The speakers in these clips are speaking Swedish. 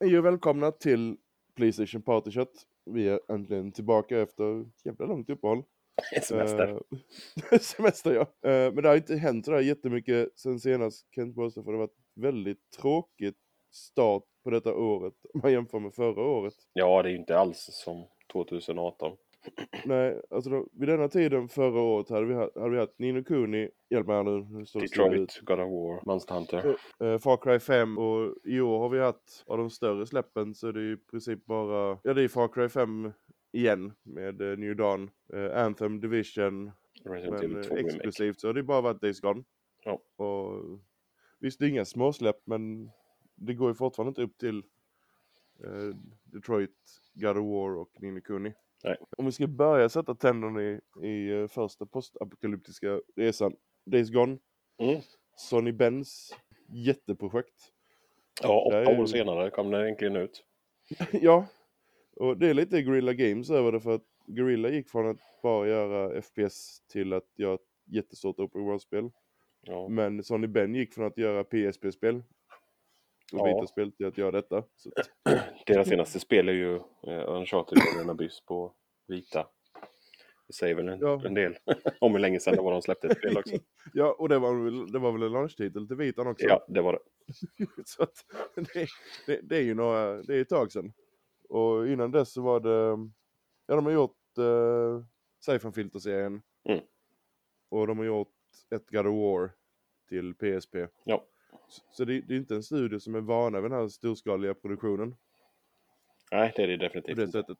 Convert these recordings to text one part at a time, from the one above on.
Hej och välkomna till Playstation Party Chat. Vi är äntligen tillbaka efter jävla långt uppehåll. Semester. Eh, semester ja. Eh, men det har inte hänt sådär jättemycket sen senast inte påstå för det har varit väldigt tråkigt start på detta året om man jämför med förra året. Ja, det är ju inte alls som 2018. Nej, alltså då, vid denna tiden förra året hade vi, ha- hade vi haft Nino Kuni, hjälp mig här nu. Detroit, God of War, Monster Hunter. Eh, Far Cry 5 och i år har vi haft, av de större släppen så är det i princip bara, ja det är Far Cry 5 igen med eh, New Dawn, eh, Anthem, Division, Resident men eh, 2 Remake. exklusivt så har det bara varit Days Gone. Ja. Och visst, det är inga småsläpp men det går ju fortfarande inte upp till eh, Detroit, God of War och Nino Kuni. Nej. Om vi ska börja sätta tänderna i, i eh, första postapokalyptiska resan, Days Gone, Mm. Sonny Benz jätteprojekt. Ja, är åtta ju- år senare kom den äntligen ut. ja, och det är lite Guerrilla Games över det för att Guerrilla gick från att bara göra FPS till att göra ett jättestort Open World-spel. Ja. Men Sonny Ben gick från att göra PSP-spel och Ja. Vita-spel till att göra detta. Så Deras senaste spel är ju eh, Uncharted och Abyss på vita. Det säger väl en, Ja. en del om hur länge sedan det var de släppte ett spel också. ja, och det var, det var väl en launchtitel till Vitan också. Ja, det var det. så att, det, det, det är ju några, det är ett tag sedan. Och innan dess så var det, ja de har gjort uh, Siphon Filter-serien. Mm. Och de har gjort ett God of War till PSP. Ja. Så, det, det är inte en studio som är vana vid den här storskaliga produktionen Nej, det är det på definitivt det inte. sättet.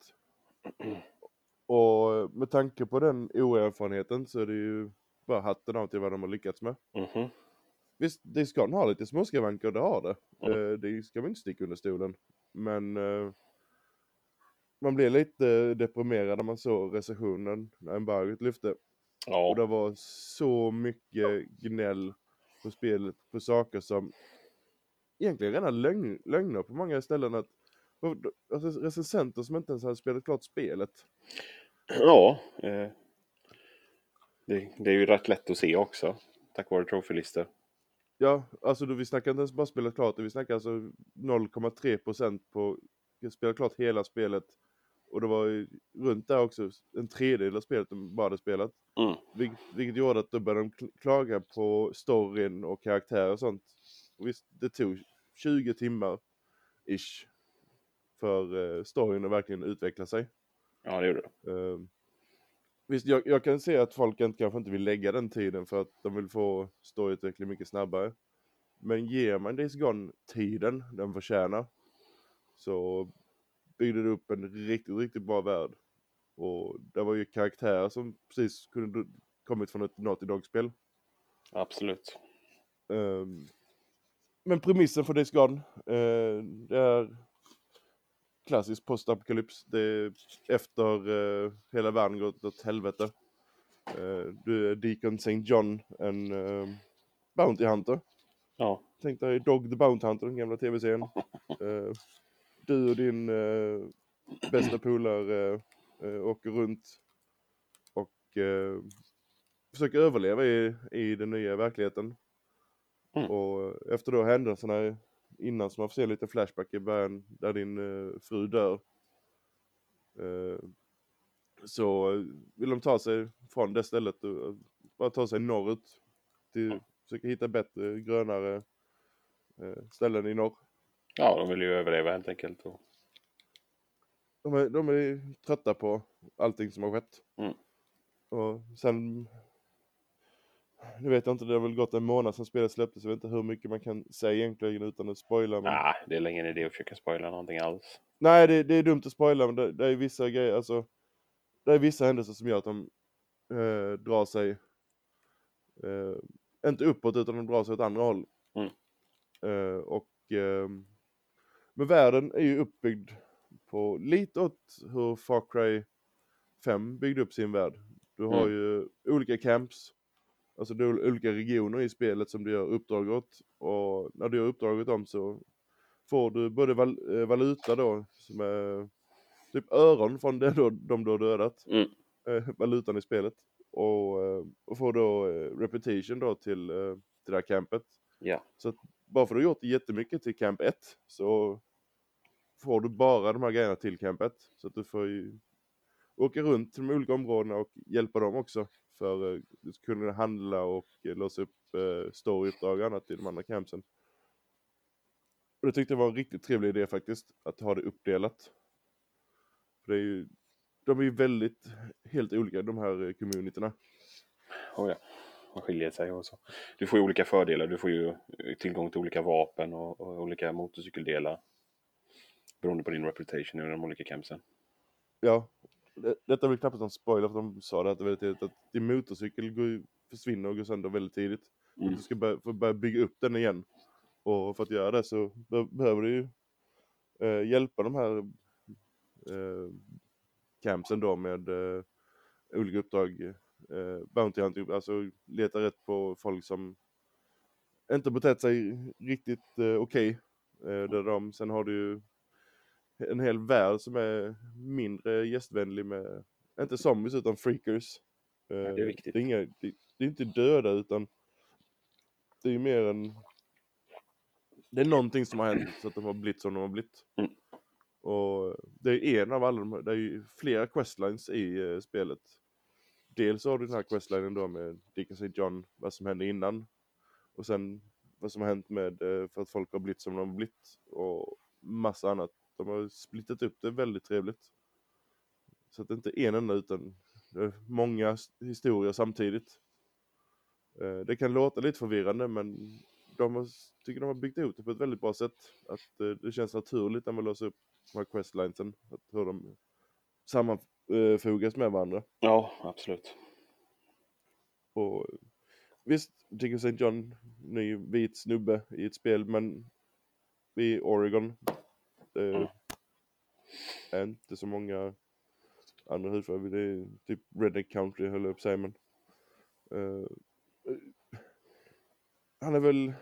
Och med tanke på den oerfarenheten så är det ju bara hatten av till vad de har lyckats med. Mhm. Visst, det ska ha lite småskavanker, det har det. Mm. Eh, det ska vi inte sticka under stolen. Men eh, man blev lite deprimerad när man såg recensionen när embargot lyfte. Och Ja, det var så mycket gnäll på spelet på saker som egentligen rena lögn, lögner på många ställen. Att, alltså, recensenter som inte ens hade spelat klart spelet. ja eh, det, det är ju rätt lätt att se också. Tack vare trofélistor. Ja, alltså då, vi snackar inte ens bara spelat klart, vi snackar alltså 0,3% på spelat klart hela spelet. Och det var ju runt där också en tredjedel av spelet de bara hade spelat. Mm. Vilket, vilket gjorde att då började de kl- klaga på storyn och karaktärer och sånt. Och visst, det tog 20 timmar ish för eh, storyn att verkligen utveckla sig. Ja, det gjorde det. Eh, visst, jag, jag kan se att folk inte, kanske inte vill lägga den tiden för att de vill få storyutveckling mycket snabbare. Men ger man Days Gone tiden den förtjänar så byggde det upp en riktigt, riktigt bra värld. Och det var ju karaktärer som precis kunde kommit från ett Naughty Dog-spel. Absolut. Ehm, men premissen för Days Gone, eh, det är klassisk postapokalyps. Det är efter eh, hela världen gått åt helvete. Eh, du är Deacon St. John, en eh, Bounty Hunter. Ja, Tänk dig Dog the Bounty Hunter, den gamla tv-serien. Du och din eh, bästa polare eh, åker runt och eh, försöker överleva i, i den nya verkligheten. Mm. Och efter då händelserna innan som man får se lite flashback i början där din eh, fru dör. Eh, så vill de ta sig från det stället och bara ta sig norrut. Till, försöka hitta bättre, grönare eh, ställen i norr. Ja de vill ju överleva helt enkelt. Och, De är, de är trötta på allting som har skett. Mm. Och sen... Nu vet jag inte, det har väl gått en månad sedan spelet släpptes. Jag vet inte hur mycket man kan säga egentligen utan att spoila. Men... nej, det är ingen idé att försöka spoila någonting alls. Nej, det, det är dumt att spoila, men det, det är vissa grejer, alltså. Det är vissa händelser som gör att de eh, drar sig, eh, inte uppåt utan de drar sig åt andra håll. Mm. Eh, och, eh, men världen är ju uppbyggd på lite åt hur Far Cry 5 byggde upp sin värld. Du har Mm. ju olika camps, alltså det är olika regioner i spelet som du gör uppdrag åt. Och när du gör uppdrag åt dem så får du både val eh, valuta då, som är typ öron från det då, de du har dödat, Mm. eh, valutan i spelet. Och, eh, och får då eh, repetition då till, till det här campet. Ja. Så att bara för att du har gjort jättemycket till camp 1 så får du bara de här grejerna till campet. Så att du får ju åka runt till de olika områdena och hjälpa dem också. För eh, att kunna handla och eh, låsa upp eh, storyuppdrag och annat i de andra campsen. Och det tyckte jag var en riktigt trevlig idé faktiskt, att ha det uppdelat. För det är ju, de är ju väldigt, helt olika de här eh, communityna. Oh ja, man skiljer sig och så. Du får ju olika fördelar. Du får ju tillgång till olika vapen och, och olika motorcykeldelar. Beroende på din reputation i de olika campsen. Ja, det, detta är väl knappast någon spoiler för de sa det att, väldigt tidigt, att din motorcykel går, försvinner och går sönder väldigt tidigt. Mm. Och du ska börja, börja bygga upp den igen. Och för att göra det så be, behöver du ju eh, hjälpa de här eh, campsen då med eh, olika uppdrag. Eh, Bounty hunting, alltså leta rätt på folk som inte betett sig riktigt eh, okej. Eh, där de, sen har du ju en hel värld som är mindre gästvänlig med, inte zombies utan freakers. Eh, det är viktigt. Det är, inga, det, det är inte döda utan det är mer en... Det är någonting som har hänt så att de har blivit som de har blivit. Mm. Och det är en av alla de här, det är ju flera questlines i eh, spelet. Dels har du den här questlinen då med Dick St. John, vad som hände innan. Och sen vad som har hänt med, eh, för att folk har blivit som de har blivit. Och massa annat. De har splittat upp det väldigt trevligt. Så att det inte är en enda utan många historier samtidigt. Eh, Det kan låta lite förvirrande men de har, tycker de har byggt ihop det på ett väldigt bra sätt. Att eh, det känns naturligt när man låser upp de här questlinesen. Att hur de sammanfogas med varandra. Ja, absolut. Och visst, och St. John, ny vit snubbe i ett spel, men i Oregon. Det Mm. är inte så många andra hudfärger. Det är typ Redneck Country höll jag att säga, men. eh, han är väl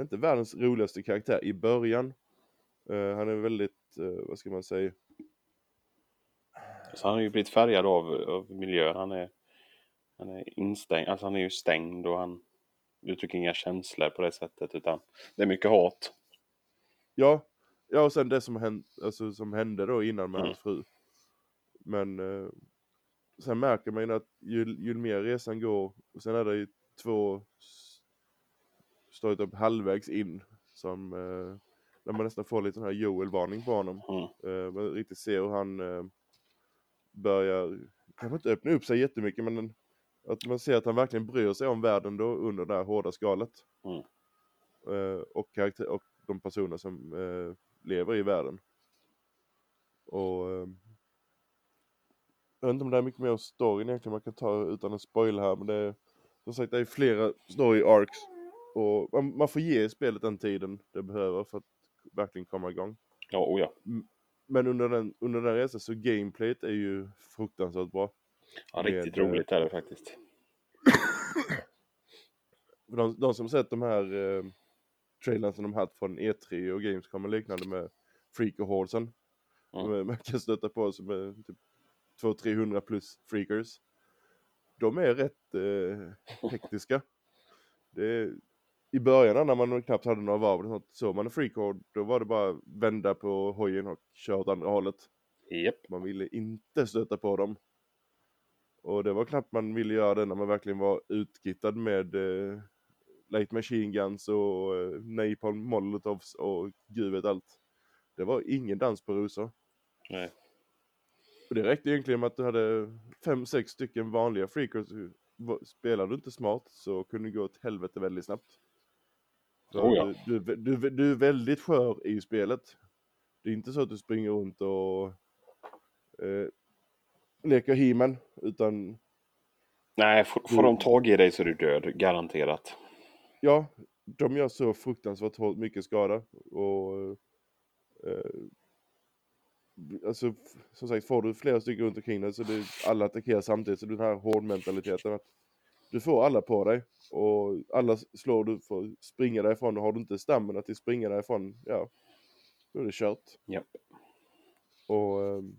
inte världens roligaste karaktär i början. Eh, han är väldigt, eh, vad ska man säga, Så han har ju blivit färgad av, av miljön. Han är, han är instängd, alltså han är ju stängd och han uttrycker inga känslor på det sättet utan det är mycket hat. Ja, ja och sen det som, hänt, alltså, som hände då innan med Mm. hans fru. Men eh, sen märker man ju att ju, ju mer resan går, och sen är det ju två står typ halvvägs in som eh, när man nästan får lite sån här Joel-varning på honom. Mm. Eh, man riktigt ser hur han eh, börjar, kanske inte öppna upp sig jättemycket men en- att man ser att han verkligen bryr sig om världen då under det här hårda skalet. Mm. Eh, och, karaktär, och de personer som eh, lever i världen. Och eh, jag vet inte om det är mycket mer om storyn egentligen man kan ta utan att spoila här men det är som sagt det är flera story arcs och man, man får ge spelet den tiden det behöver för att verkligen komma igång. Ja, oh ja. Men under den, under den resan så gameplayet är ju fruktansvärt bra. ja riktigt Med, eh, roligt är det faktiskt. De, de som sett de här eh, trailern som de haft från E3 och Gamescom och liknande med Freak och Horsen. Mm. Mm. Man kan stöta på som är typ 200-300 plus freakers. De är rätt eh, hektiska. Det I början när man knappt hade några varv, eller något, såg man en freakhord, då var det bara vända på hojen och köra åt andra hållet. Japp. Man ville inte stöta på dem. Och det var knappt man ville göra det när man verkligen var utkittad med eh, light machine guns och eh, napalm molotovs och gud vet allt. Det var ingen dans på rosor. Nej. Och det räckte egentligen med att du hade fem, sex stycken vanliga freakers. Spelar du inte smart så kunde det gå åt helvete väldigt snabbt. Oh ja. du, du, du, du är väldigt skör i spelet. Det är inte så att du springer runt och eh, leker He-Man, utan Nej, får, får de tag i dig så är du död. Garanterat. Ja, de gör så fruktansvärt mycket skada. Och eh, alltså, som sagt, får du flera stycken runt omkring dig så det, alla attackerar samtidigt. Så den här hårdmentaliteten att du får alla på dig. Och alla slår du för att springa därifrån. Och har du inte stammen till springa därifrån, ja, då är det kört. Japp. Och ehm,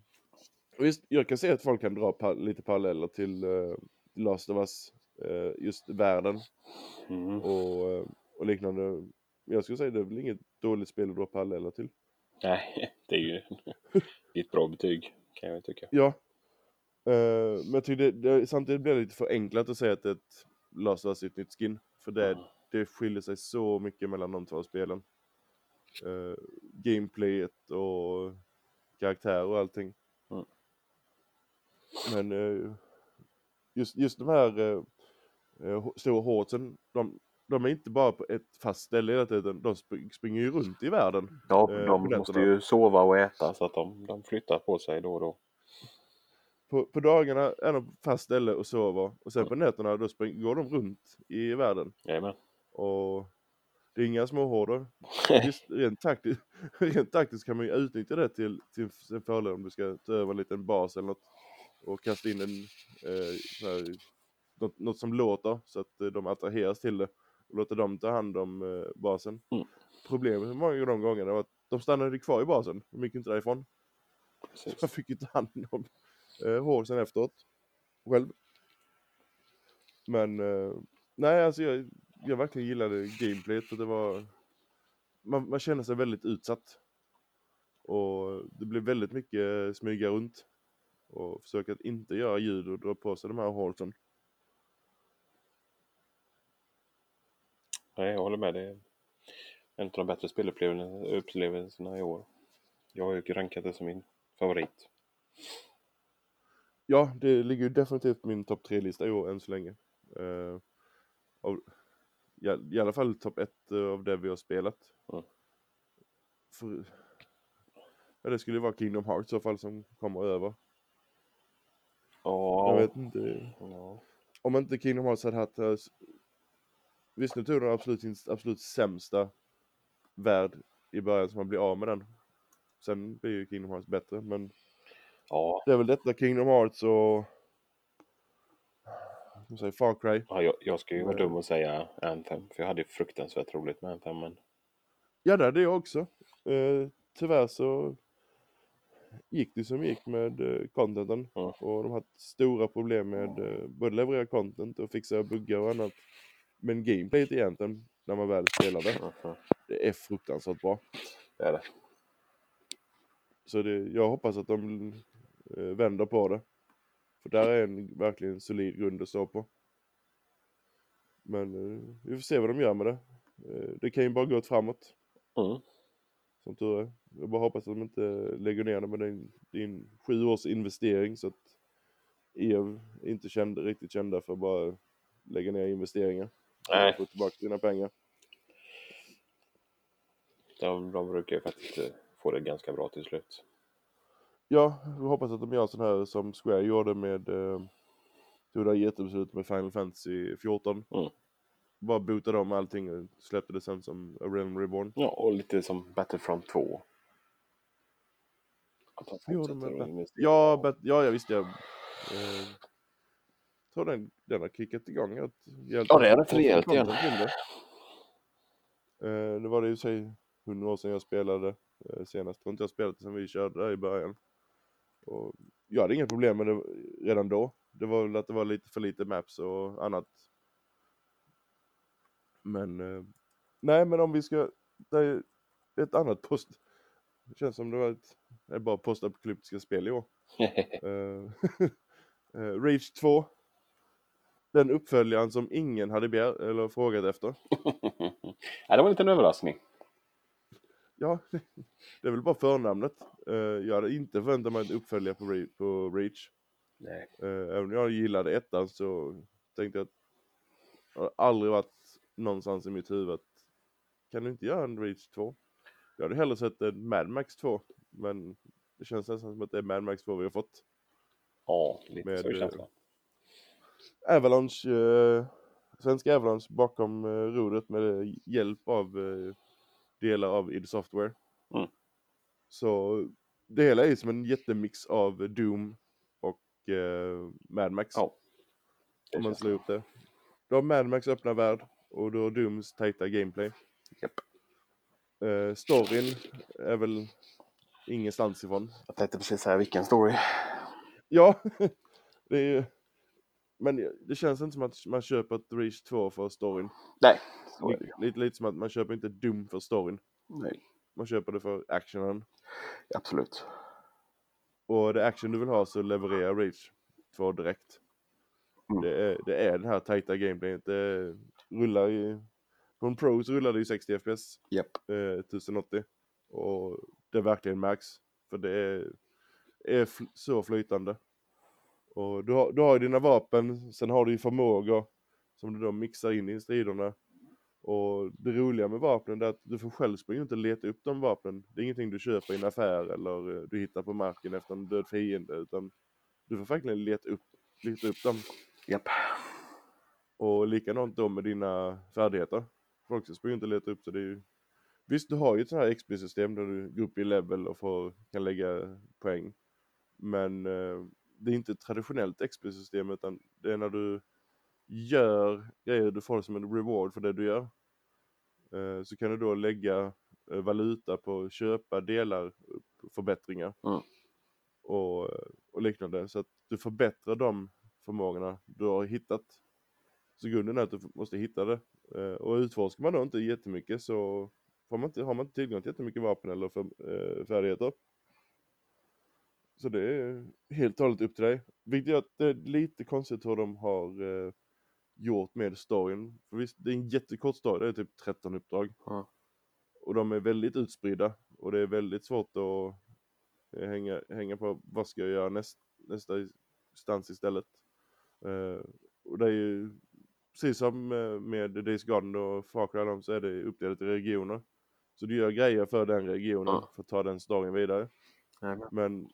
visst, jag kan se att folk kan dra pa- lite paralleller till uh, Last of Us, eh, just världen Mm. och, eh, och liknande. Jag skulle säga det är väl inget dåligt spel att dra paralleller till. Nej, det är ju ett bra betyg kan jag tycka. Ja. Eh, men jag tycker det, det, samtidigt blir det lite förenklat att säga att det är ett Last of ett nytt skin. För det, Mm. det skiljer sig så mycket mellan de två spelen. Uh, gameplayet och karaktär och allting. Mm. Men eh, just, just de här uh, uh, stora hårdsen, de, de är inte bara på ett fast ställe hela tiden, de spr- springer ju runt i världen. Ja, Eh, de måste ju sova och äta så att de, de flyttar på sig då och då. På, på dagarna är de på fast ställe och sover och sen Mm. på nätterna då spring, går de runt i världen. Jajamän. Och det är inga småhåror. Visst, rent, taktiskt, rent taktiskt kan man ju utnyttja det till, till sin fördel om du ska ta över en liten bas eller något. Och kasta in en, eh, något, något som låter så att eh, de attraheras till det. Och låter dem ta hand om eh, basen. Mm. Problemet många av de gångerna var att de stannade kvar i basen. De gick inte därifrån. Precis. Jag fick ju ta hand om eh, hårsen efteråt. Själv. Men eh, nej alltså jag, jag verkligen gillade gameplayet för det var man, man känner sig väldigt utsatt. Och det blev väldigt mycket smyga runt. Och försöka att inte göra ljud och dra på sig de här hårsen. Nej, jag håller med. Det är en av de bättre spelupplevelserna i år. Jag har ju rankat det som min favorit. Ja, det ligger ju definitivt på min topp tre-lista i år än så länge. Eh, av, ja, I alla fall topp ett eh, av det vi har spelat. Mm. För, ja, det skulle vara Kingdom Hearts i så fall som kommer över. Ja. Jag vet inte. ja. Om inte Kingdom Hearts hade haft... eh, Visst, nu tog den absolut, absolut sämsta värld i början så man blir av med den. Sen blir ju Kingdom Hearts bättre, men ja. det är väl detta Kingdom Hearts och... Man säga, Far Cry. ja jag, jag ska ju vara Nej. dum och säga Anthem. För jag hade ju fruktansvärt roligt med Anthem. Men Ja, det hade jag också. Eh, tyvärr så gick det som gick med eh, contenten. Ja. Och de har haft stora problem med eh, både leverera content och fixa buggar och annat. Men gameplayet egentligen, när man väl spelar det, det är fruktansvärt bra. det är det. Så det, jag hoppas att de eh, vänder på det. För där är en verkligen solid grund att stå på. Men eh, vi får se vad de gör med det. Eh, det kan ju bara gå åt framåt. Mm. Som tur är. Jag bara hoppas att de inte lägger ner det, det är en sju års investering så att EV inte känd, riktigt kända för att bara lägga ner investeringar. Nej. Och få tillbaka sina pengar. De, de brukar ju faktiskt eh, få det ganska bra till slut. Ja, vi hoppas att de gör sån här som Square gjorde med eh, tog det jättebeslutet med Final Fantasy 14. Mm. Bara bootade om allting och släppte det sen som A Realm Reborn. Ja, och lite som Battlefront 2. Att de fortsätter att investera. Ja, bet, ja, jag visste jag. Eh, tror den, den har kickat igång. Att, Ja, det är rätt rejält igen. Eh, det var det ju sig hundra år sedan jag spelade eh, senast. Jag tror inte jag spelat det sedan vi körde där i början. Och jag hade inga problem med det redan då. Det var väl att det var lite för lite maps och annat. Men eh, nej, men om vi ska. Det är ett annat post. Det känns som det var ett, det är bara postapokalyptiska spel i år. Eh, eh, Rage 2. Den uppföljaren som ingen hade begär, eller frågat efter. ja, det var en liten överraskning. Ja, det är väl bara förnamnet. Eh, jag hade inte förväntat mig en uppföljare på, Reach. Nej. Eh, även om jag gillade ettan så tänkte jag att det har aldrig varit någonstans i mitt huvud att kan du inte göra en Reach 2? Jag hade hellre sett en Mad Max 2, men det känns nästan som att det är Mad Max 2 vi har fått. Ja, lite Med, så eh, känslan. Avalanche, eh, svenska Avalanche bakom eh, rodret med hjälp av eh, delar av id Software. Mm. Så det hela är som en jättemix av Doom och eh, Mad Max. Ja. Om man slår ihop det. Du har Mad Max öppna värld och du har Dooms tajta gameplay. Japp. Eh, storyn är väl ingenstans ifrån. Jag tänkte precis säga vilken story. Ja, det är ju... Men det känns inte som att man köper Reach 2 för storyn. Nej, så är det Lite, ju. lite, lite som att man köper inte Doom för storyn. Nej. man köper det för actionen. Absolut. Och det action du vill ha så levererar Reach 2 direkt. Mm. Det, är, det är den här tajta gameplayet. Det rullar i... På en Pro så rullar det i 60 FPS. Japp. eh, 1080. Och det verkligen märks. För det är, är fl- så flytande. Och du har, du har ju dina vapen, sen har du ju förmågor som du då mixar in i striderna. Och det roliga med vapnen är att du får själv springa och leta upp de vapnen. Det är ingenting du köper i en affär eller eh, du hittar på marken efter en död fiende utan du får verkligen leta upp, leta upp dem. Japp. Och likadant då med dina färdigheter. Folk ska springa inte leta upp så det är ju... Visst, du har ju ett sånt här XP-system där du går upp i level och får, kan lägga poäng. Men eh, det är inte ett traditionellt XP-system utan det är när du gör grejer du får det som en reward för det du gör. Eh, så kan du då lägga eh, valuta på att köpa delar, förbättringar. Mm. Och, och liknande. Så att du förbättrar de förmågorna du har hittat. Så grunden är att du måste hitta det. Eh, och utforskar man då inte jättemycket så får man inte, har man inte tillgång till jättemycket vapen eller för, eh, färdigheter. Så det är helt och hållet upp till dig. Vilket gör att det är lite konstigt hur de har eh, gjort med storyn. För visst, det är en jättekort story, det är typ 13 uppdrag. Ja. Och de är väldigt utspridda. Och det är väldigt svårt att eh, hänga, hänga på vad ska jag göra näst, nästa instans istället. Eh, och det är ju precis som eh, med Days Gone och Far Cry så är det uppdelat i regioner. Så du gör grejer för den regionen Ja. för att ta den storyn vidare. Jajamän. Men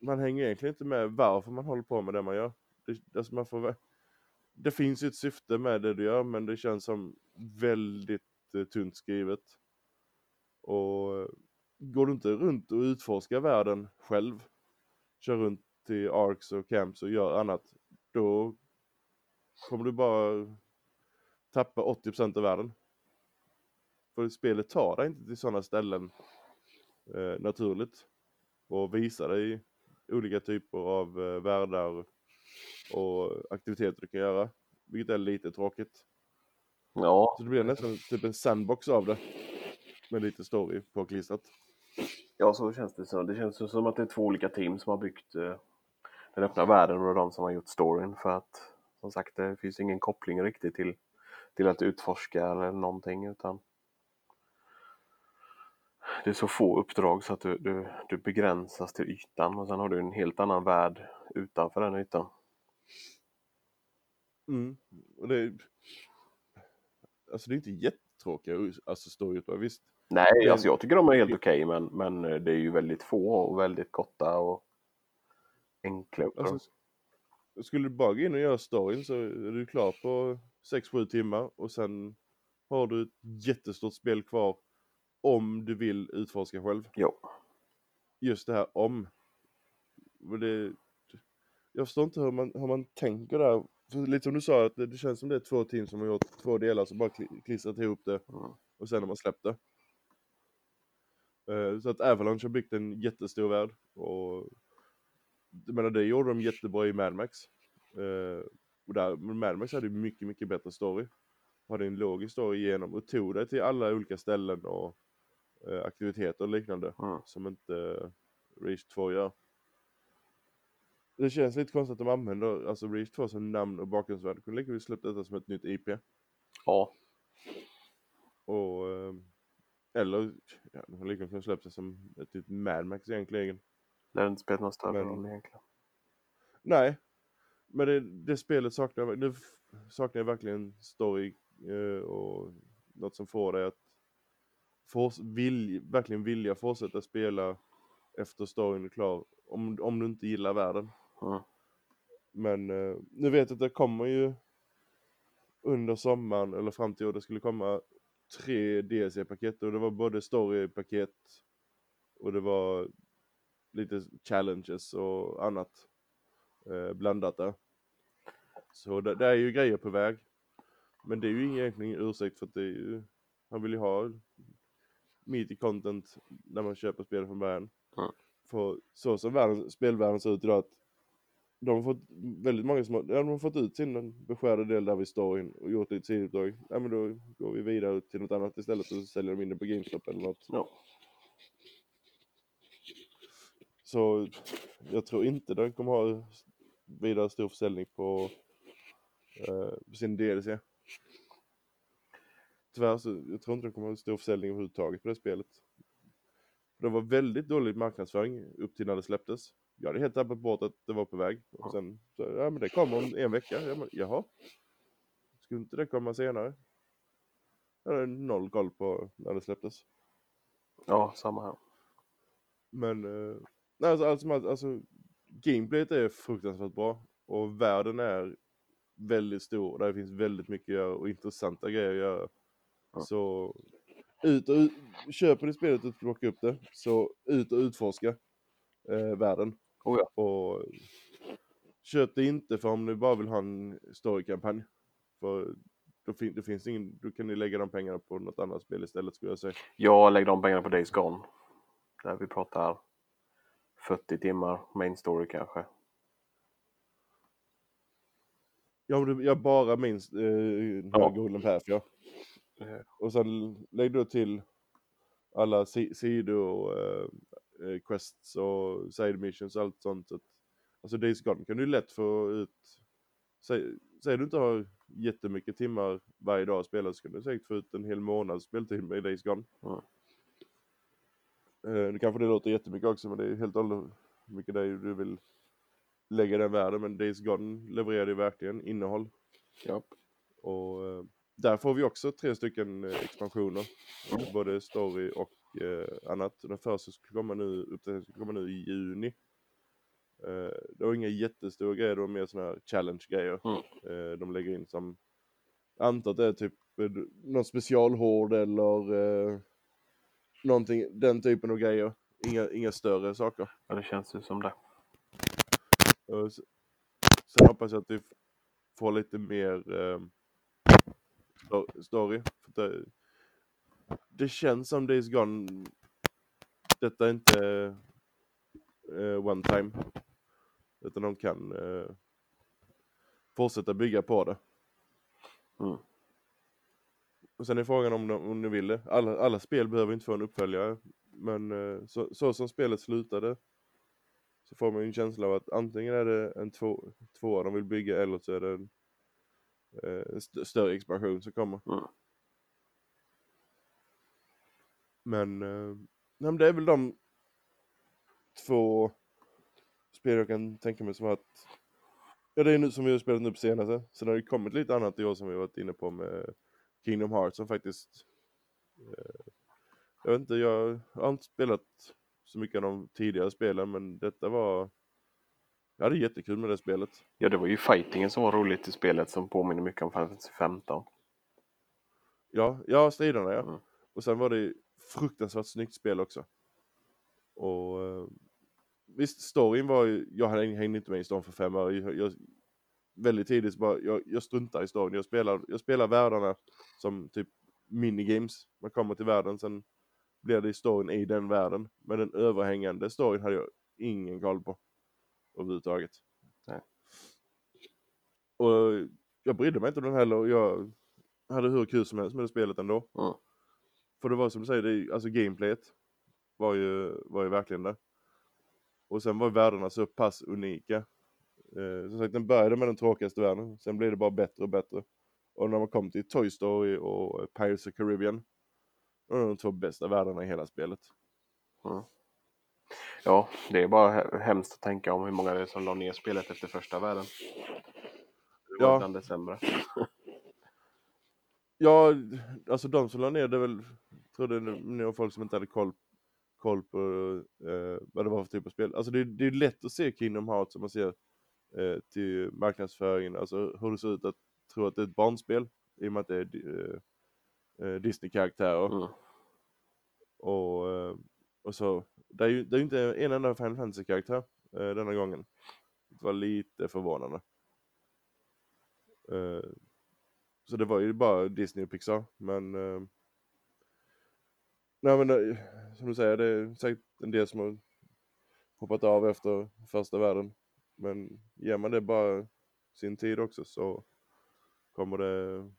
man hänger egentligen inte med varför man håller på med det man gör. Det, alltså man får, det finns ju ett syfte med det du gör men det känns som väldigt eh, tunt skrivet. Och eh, går du inte runt och utforskar världen själv, kör runt till arcs och camps och gör annat, då kommer du bara tappa 80% av världen. För spelet tar dig inte till sådana ställen eh, naturligt och visar dig olika typer av eh, världar och aktiviteter du kan göra. Vilket är lite tråkigt. Ja, Så det blir nästan typ en sandbox av det. Med lite story påklistrat. ja, så känns det. Så. Det känns som att det är två olika team som har byggt eh, den öppna världen och de som har gjort storyn. För att som sagt, det finns ingen koppling riktigt till, till att utforska eller någonting. utan Det är så få uppdrag så att du, du, du begränsas till ytan och sen har du en helt annan värld utanför den ytan. Mm. Och det är... Alltså det är inte jättetråkiga alltså storyutdrag. Visst, Nej, Men- alltså jag tycker de är helt okej men, men eh, det är ju väldigt få och väldigt korta och enkla uppdrag. Alltså, skulle du bara gå in och göra storyn så är du klar på 6-7 timmar och sen har du ett jättestort spel kvar om du vill utforska själv. Jo. Just det här om. Det, jag förstår inte hur man, hur man tänker där. För lite som du sa, att det, det känns som det är två team som har gjort två delar så bara kli- klistrat ihop det Mm. och sen har man släppt det. Eh, Så att Avalanche har byggt en jättestor värld och jag menar det gjorde de jättebra i Mad Max. Eh, och där, Mad Max hade mycket, mycket bättre story. Hade en logisk story igenom och tog dig till alla olika ställen och aktiviteter och liknande Mm. som inte uh, Reach 2 gör. Det känns lite konstigt att de använder alltså Reach 2 som namn och bakgrundsvärde. Kunde lika väl släppt detta som ett nytt IP. Ja, Och, eh, eller, ja, de har lika gärna kunnat släppt det som ett nytt Mad Max egentligen. det har inte spelat någon större roll egentligen. Nej, men det, det spelet saknar, nu saknar jag verkligen story eh, och något som får dig att få, vill, verkligen vilja fortsätta spela efter storyn är klar. Om, om du inte gillar världen. Mm. Men eh, nu vet jag att det kommer ju under sommaren eller fram till år det skulle komma tre DLC-paket och det var både story-paket och det var lite challenges och annat eh, blandat där. Så det, det är ju grejer på väg. Men det är ju ingen- egentligen ursäkt för att det är ju, han vill ju ha meaty content när man köper spel från början. Mm. För så som världen, spelvärlden ser ut idag att de har fått väldigt många som har, ja, de har fått ut sin beskärda del där vid storyn och gjort ett sidouppdrag. Ja men då går vi vidare till något annat istället och så säljer de in det på GameStop eller något. Ja. Så jag tror inte den kommer ha vidare stor försäljning på eh, sin DLC. Tyvärr så jag tror inte den kommer ha stor försäljning överhuvudtaget på det spelet. Det var väldigt dålig marknadsföring upp till när det släpptes. Jag hade helt tappat bort att det var på väg. Och sen, så, ja men det kommer om en vecka. Ja, men, jaha. Skulle inte det komma senare? Jag hade noll koll på när det släpptes. ja, samma här. Men, eh, nej, alltså, alltså, alltså gameplayet är fruktansvärt bra. Och världen är väldigt stor. Där finns väldigt mycket att göra och intressanta grejer att göra. Så ut och ut, köper du spelet och plockar upp det, så ut och utforska eh, världen. Oh ja. Och köp det inte för om du bara vill ha en storykampanj. För då, fin då finns ingen, då kan ni lägga de pengarna på något annat spel istället skulle jag säga. Jag lägger de pengarna på Days Gone. Där vi pratar 40 timmar main story kanske. Ja, men jag bara minns eh, Ja. Golden Path ja. Eh, Och sen lägg då till alla si sidor, eh, eh, quests och side missions och allt sånt. Att, alltså Days Gone kan du lätt få ut, säg, säg du inte har jättemycket timmar varje dag att spela så kan du säkert få ut en hel månads speltid med Days Gone. Mm. Eh, det kanske det låter jättemycket också men det är helt och hållet mycket det är du vill lägga den världen. Men Days Gone levererar ju verkligen innehåll. ja. Och eh, där får vi också tre stycken eh, expansioner. Både story och eh, annat. Den första skulle komma nu, uppdateringen skulle komma nu i juni. Eh, det var inga jättestora grejer, det var mer sådana här challenge-grejer. Mm. Eh, de lägger in som, antar att det är typ eh, någon specialhård eller eh, någonting, den typen av grejer. Inga, inga större saker. ja, det känns ju som det. Sen hoppas jag att vi får lite mer eh, story. För det, det känns som Days Gone, detta är inte eh, one time. Utan de kan eh, fortsätta bygga på det. Mm. Och sen är frågan om, de, om ni vill det. Alla, alla spel behöver inte få en uppföljare. Men eh, så, så som spelet slutade så får man ju en känsla av att antingen är det en två, tvåa de vill bygga eller så är det en st- större expansion som kommer. Mm. Men, eh, nej, men det är väl de två spel jag kan tänka mig som att Ja det är nu som vi har spelat nu på senaste. Sen har det kommit lite annat i år som vi varit inne på med Kingdom Hearts som faktiskt eh, Jag vet inte, jag har inte spelat så mycket av de tidigare spelen men detta var Jag hade jättekul med det spelet. Ja, det var ju fightingen som var roligt i spelet som påminner mycket om Final Fantasy 15. Ja, ja striderna ja. Mm. Och sen var det fruktansvärt snyggt spel också. Och eh, visst, storyn var ju, jag hade- hängde inte med i storyn för fem år. Jag, jag, väldigt tidigt så bara, jag, jag struntar i storyn. Jag spelar, jag spelar världarna som typ minigames. Man kommer till världen, sen blir det storyn i den världen. Men den överhängande storyn hade jag ingen koll på. Överhuvudtaget. Nej. Och jag brydde mig inte om den heller. Jag hade hur kul som helst med det spelet ändå. Mm. För det var som du säger, det, alltså gameplayet var ju, var ju verkligen det. Och sen var världarna så pass unika. Eh, som sagt, den började med den tråkigaste världen, sen blev det bara bättre och bättre. Och när man kom till Toy Story och Pirates of Caribbean, det var de två bästa världarna i hela spelet. Ja, det är bara he- hemskt att tänka om hur många det är som la ner spelet efter första världen. Det var Ja. bland det sämre. Ja, alltså de som la ner det väl, tror det det var folk som inte hade koll, koll på eh, vad det var för typ av spel. Alltså det, det är lätt att se Kingdom Hearts som man ser eh, till marknadsföringen, alltså hur det ser ut att tro att det är ett barnspel i och med att det är eh, eh, Disney-karaktärer. Mm. Och, eh, och så, det är ju det är inte en enda Final Fantasy-karaktär eh, denna gången. Det var lite förvånande. Eh, så det var ju bara Disney och Pixar, men... Eh, nej men eh, som du säger, det är säkert en del som har hoppat av efter första världen. Men ger man det bara sin tid också så kommer det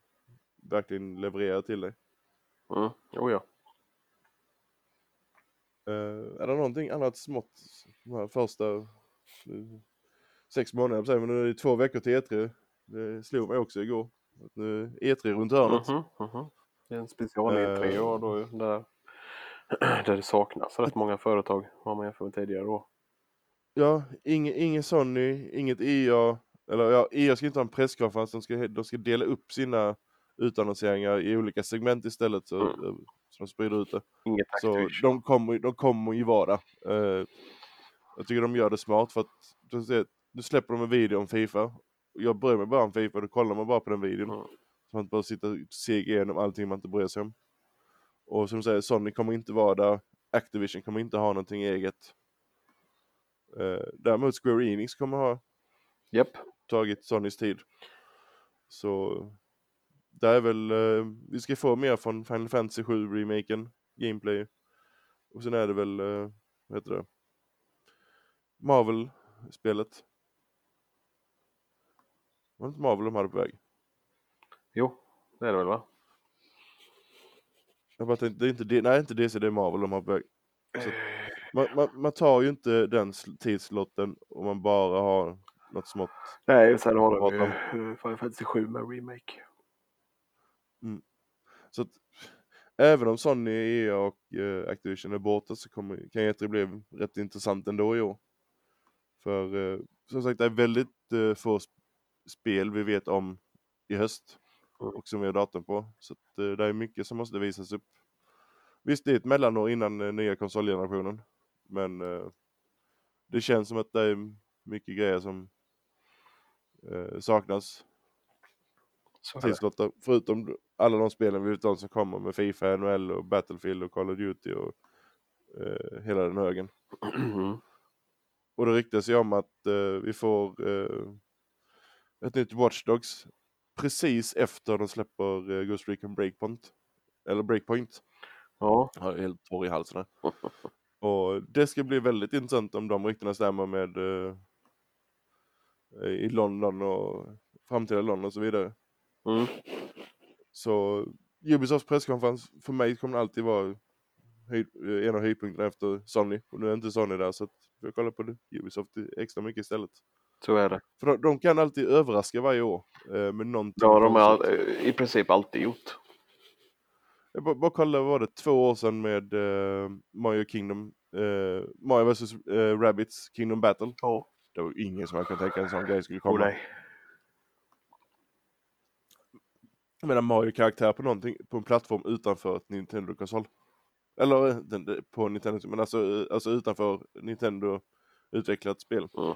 verkligen leverera till dig. Mm. Jo, ja. Uh, är det någonting annat smått de här första uh, sex månaderna, men nu är det två veckor till E3. Det slog mig också igår. Att nu är E3 runt hörnet. Mhm, mhm. Det är en special E3 Eh. och då, där, där det saknas rätt många företag vad man jämför med tidigare år. Ja, ingen, ingen Sony, inget EA. Eller ja, EA ska inte ha en presskonferens, de ska, de ska dela upp sina utannonseringar i olika segment istället så, Mm. De sprider ut det. Inget Så de kommer, de kommer ju vara. Eh, jag tycker de gör det smart för att nu släpper de en video om Fifa. Jag bryr mig bara om Fifa, då kollar man bara på den videon. Mm. Så man inte bara sitter och ser igenom allting man inte bryr sig om. Och som du säger, Sony kommer inte vara där. Activision kommer inte ha någonting eget. Eh, däremot Square Enix kommer ha Japp. tagit Sonys tid. Så det är väl, eh, vi ska få mer från Final Fantasy 7 remaken, gameplay. Och sen är det väl, eh, vad heter det? Marvel-spelet. Var det inte Marvel de hade på väg? Jo, det är det väl va? Jag bara tänkte, det är inte, det, nej inte DC, det är Marvel de har på väg. Så, man, man, man tar ju inte den sl- tidslotten om man bara har något smått. Nej, sen har de ju eh, Final Fantasy 7 med remake. Så att, även om Sony, EA och eh, Activision är borta så kommer, kan E3 bli rätt intressant ändå i år. För eh, som sagt det är väldigt eh, få sp- spel vi vet om i höst Mm. och som vi har datum på. Så att, eh, det är mycket som måste visas upp. Visst det är ett mellanår innan eh, nya konsolgenerationen. Men eh, det känns som att det är mycket grejer som eh, saknas Tidslotter. Förutom alla de spelen vi vet om som kommer med Fifa, NHL och Battlefield och Call of Duty och eh, hela den högen. Mm. Och det ryktas ju om att eh, vi får eh, ett nytt Watch Dogs precis efter de släpper eh, Ghost Recon Breakpoint. Eller Breakpoint. Ja, Jag är helt torr i halsen här. Och det ska bli väldigt intressant om de ryktena stämmer med eh, i London och framtida London och så vidare. Mm. Så Ubisofts presskonferens för mig kommer alltid vara eh, en av höjdpunkterna efter Sony. Och nu är inte Sony där så att vi kollar på det. Ubisoft extra mycket istället. så är det. För de, de kan alltid överraska varje år eh, med någonting. Det har de all, eh, i princip alltid gjort. Jag bara, bara kolla, var det två år sedan med eh, Mario Kingdom, eh, Mario vs eh, Rabbids Kingdom Battle. Ja. Det var ingen som hade kunnat tänka en sån grej skulle Oh, komma. nej. Jag menar Mario-karaktär på någonting, på en plattform utanför ett Nintendo-konsol. Eller eh, den- på Nintendo, men alltså, eh, alltså utanför Nintendo utvecklat spel. Mm.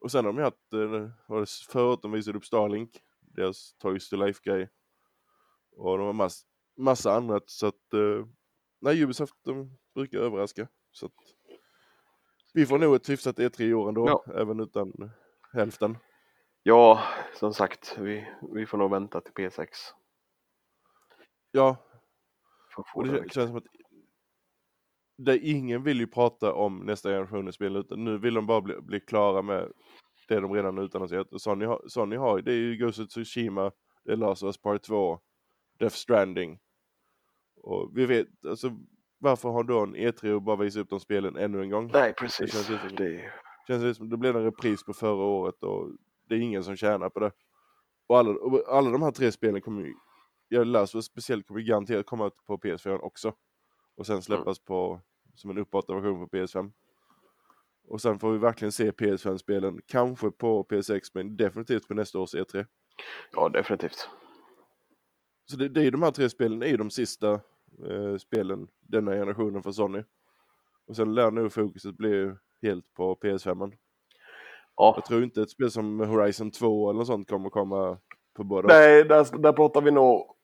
Och sen har de haft, eh, var det förut de visade upp Starlink, deras Toys to Life-grej. Och de har mass, massa annat så att, eh, nej Ubisoft de brukar överraska. Så att, vi får nog ett hyfsat E3 i år ändå, Ja. även utan hälften. Ja, som sagt, vi, vi får nog vänta till P6. Ja, Och det det känns som att det, ingen vill ju prata om nästa generation spel utan nu vill de bara bli, bli klara med det de redan utannonserat. Sony har, Sony har ju- det är ju Ghost of Tsushima, det är Last of Us Part 2, Death Stranding. Och vi vet, alltså varför har då en E3 och bara visa upp de spelen ännu en gång? Nej, Det precis. känns ju som- Det, Känns det som det blev en repris på förra året och det är ingen som tjänar på det. Och alla, och alla de här tre spelen kommer ju, jag läser speciellt kommer garanterat komma ut på PS4 också. Och sen släppas på, som en uppåt version på PS5. Och sen får vi verkligen se PS5-spelen, kanske på PS6 men definitivt på nästa års E3. ja, definitivt. Så det, det är de här tre spelen, det är de sista eh, spelen denna generationen för Sony. Och sen lär nog fokuset bli helt på PS5. Ja. Jag tror inte ett spel som Horizon 2 eller något sånt kommer komma på båda. Nej, där, där pratar vi nog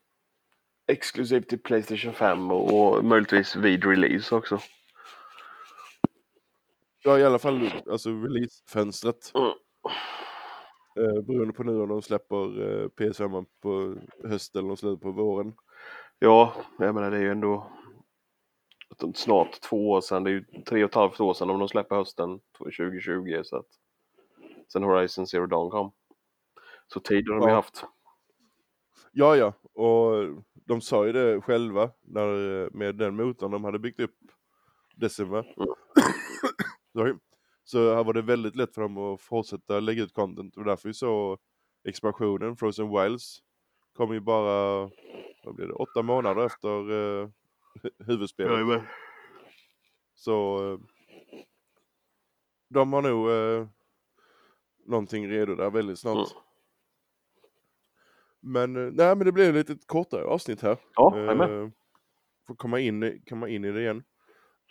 exklusivt till Playstation 5 och, och möjligtvis vid release också. Ja, i alla fall alltså releasefönstret. Mm. Eh, beroende på nu om de släpper eh, PS5 på hösten eller om de släpper på våren. Ja, jag menar det är ju ändå snart två år sedan. Det är ju tre och ett halvt år sedan om de släpper hösten 2020. Så att, sen Horizon Zero Dawn kom. Så tid har de Ja. ju haft. Ja, ja, och de sa ju det själva när, med den motorn de hade byggt upp Decima. Mm. Så här var det väldigt lätt för dem att fortsätta lägga ut content och därför så expansionen Frozen Wilds kom ju bara, vad blir det, åtta månader efter uh, huvudspelet. Jajamän. Så eh, de har nog uh, någonting redo där väldigt snart. Mm. Men, eh, nej men det ett lite kortare avsnitt här. Ja. Eh, får komma in, komma in i det igen.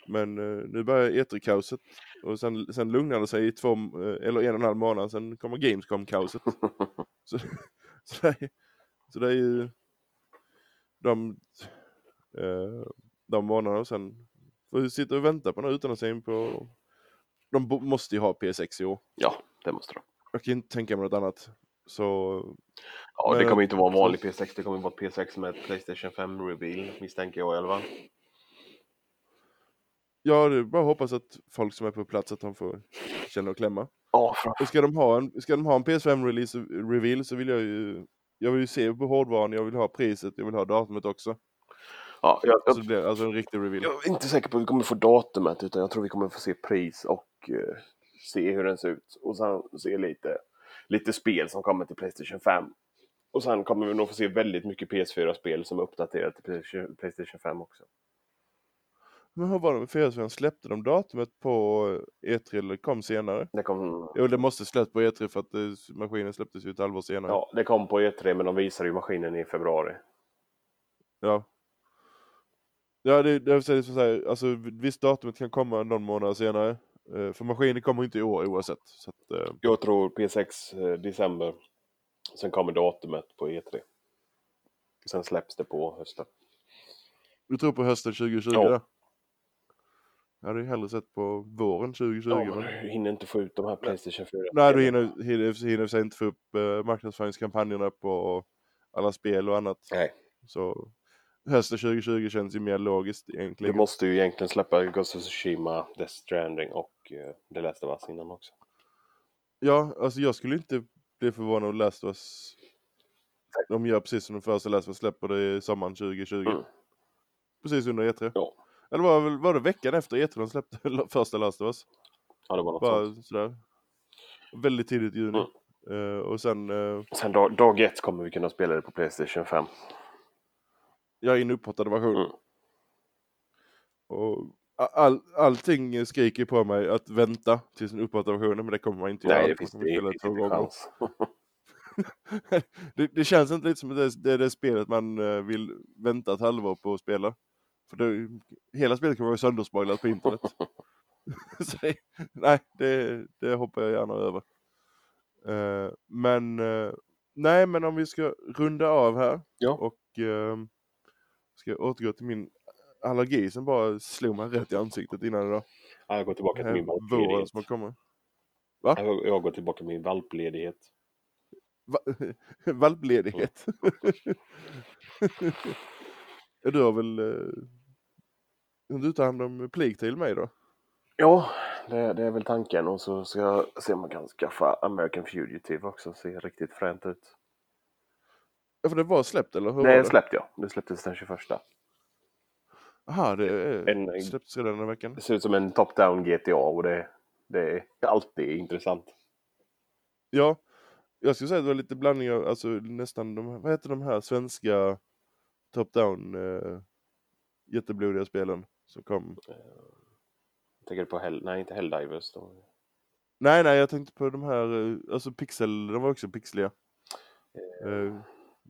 Men eh, nu börjar E3-kaoset och sen, sen lugnar det sig i två, eh, eller en och en halv månad, sen kommer Gamescom-kaoset. så, så, det är, så det är ju de, eh, de månaderna och sen får vi sitta och vänta på den här in på... De måste ju ha PS6 i år. Ja, det måste de. Jag kan inte tänka mig något annat. Så Ja, det Men- kommer inte vara en vanlig PS6. Det kommer vara ett PS6 med Playstation 5 reveal misstänker jag i alla fall. ja, det är bara att hoppas att folk som är på plats att de får känna och klämma. Ja, Och ska de ha en, ska de ha en PS5 release reveal så vill jag ju jag vill ju se på hårdvaran, jag vill ha priset, jag vill ha datumet också. ja jag, Så jag, det blir alltså en riktig reveal. jag är inte säker på att vi kommer få datumet utan jag tror vi kommer få se pris och eh, se hur den ser ut. Och sen se lite, lite spel som kommer till Playstation 5. Och sen kommer vi nog få se väldigt mycket PS4-spel som är uppdaterat till Playstation- Playstation 5 också. Men hur var det med PS5? Släppte de datumet på E3 eller kom senare? Det kom, Jo, det måste släppt på E3 för att eh, maskinen släpptes ju ett halvår senare. ja, det kom på E3 men de visade ju maskinen i februari. Ja, ja det, det så här, alltså visst datumet kan komma någon månad senare. Eh, För maskinen kommer inte i år oavsett. Så att, eh, Jag tror P6 eh, december. Sen kommer datumet på E3. Sen släpps det på hösten. du tror på hösten 2020? Ja. Ja. Jag hade ju hellre sett på våren 2020. Ja, men... men du hinner inte få ut de här Playstation 4. Nej, du hinner, hinner, hinner sig inte få upp eh, marknadsföringskampanjerna på alla spel och annat. Nej, Så hösten 2020 känns ju mer logiskt du egentligen. måste ju egentligen släppa Ghost of Tsushima, Death Stranding och uh, The Last of Us innan också. Ja, alltså jag skulle inte bli förvånad om Last of Us... De gör precis som den första Last of Us släpper det i sommaren 2020. Mm. Precis under E3. Ja. Eller var, det var det veckan efter E3 de släppte första Last of Us? Ja, det var något sånt. Bara sådär. Väldigt tidigt i juni. Mm. Eh, och sen, uh, Sen dag, dag ett kommer vi kunna spela det på Playstation 5. Jag är en upphottad version. Mm. Och all, allting skriker på mig att vänta tills den upphottade versionen, men det kommer man inte Nej, göra. det finns, det spela finns två inte gånger. chans. det, det känns inte lite som att det, det är det spelet man eh, vill vänta ett halvår på att spela. För det, hela spelet kommer vara sönderspoilat på internet. Så det, nej, det, det hoppar jag gärna över. Eh, men, eh, nej men om vi ska runda av här Ja. och eh, ska jag återgå till min allergi som bara slog mig rätt i ansiktet innan idag. Jag går tillbaka till min valpledighet. som har kommit. Jag går tillbaka till min valpledighet. Va- Valpledighet. Ja, du har väl... eh, Du tar hand om plik till mig då? Ja, det, det är väl tanken. Och så ska jag se om man kan skaffa American Fugitive också. Ser riktigt fränt ut. Ja, för det var släppt eller? Hur var Det släppte jag. Det släpptes den 21. Jaha, det är, En- släpptes redan den veckan. Det ser ut som en top-down GTA och det, det är alltid intressant. Ja, jag skulle säga att det var lite blandning av, alltså nästan de, vad heter de här svenska top-down eh, jätteblodiga spelen som kom? Jag tänker på Hell, nej inte Helldivers. Då. Nej, nej, jag tänkte på de här, eh, alltså pixel, de var också pixliga. Eh,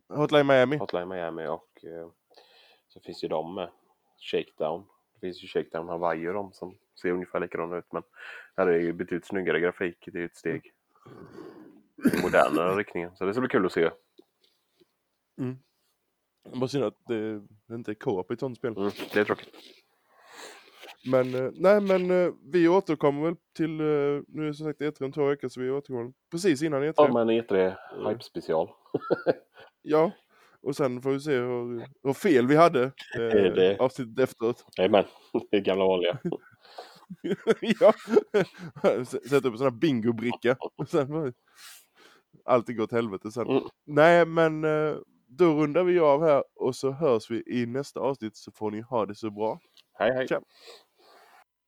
Hotline Miami. Hotline Miami och eh, så finns ju de med. Shakedown. Det finns ju Shakedown Hawaii och de som ser ungefär likadana ut men här är ju betydligt snyggare grafik. Det är ju ett steg i modernare riktningen. Så det ska bli kul att se. Bara synd att det, det inte är co-op i ett sånt spel. Mm, det är tråkigt. Men eh, nej, men eh, vi återkommer väl till, eh, nu är det som sagt E3 om två veckor så vi återkommer precis innan E3. Ja men E3 Hype special. Ja, och sen får vi se hur, hur fel vi hade eh, Det- avsnittet efteråt. Jajamän, det är gamla vanliga. ja. Sätta upp en sån här bingobricka. Och sen Allting går åt helvete sen. Mm. Nej men eh, då rundar vi av här och så hörs vi i nästa avsnitt så får ni ha det så bra. Hej hej! Tja.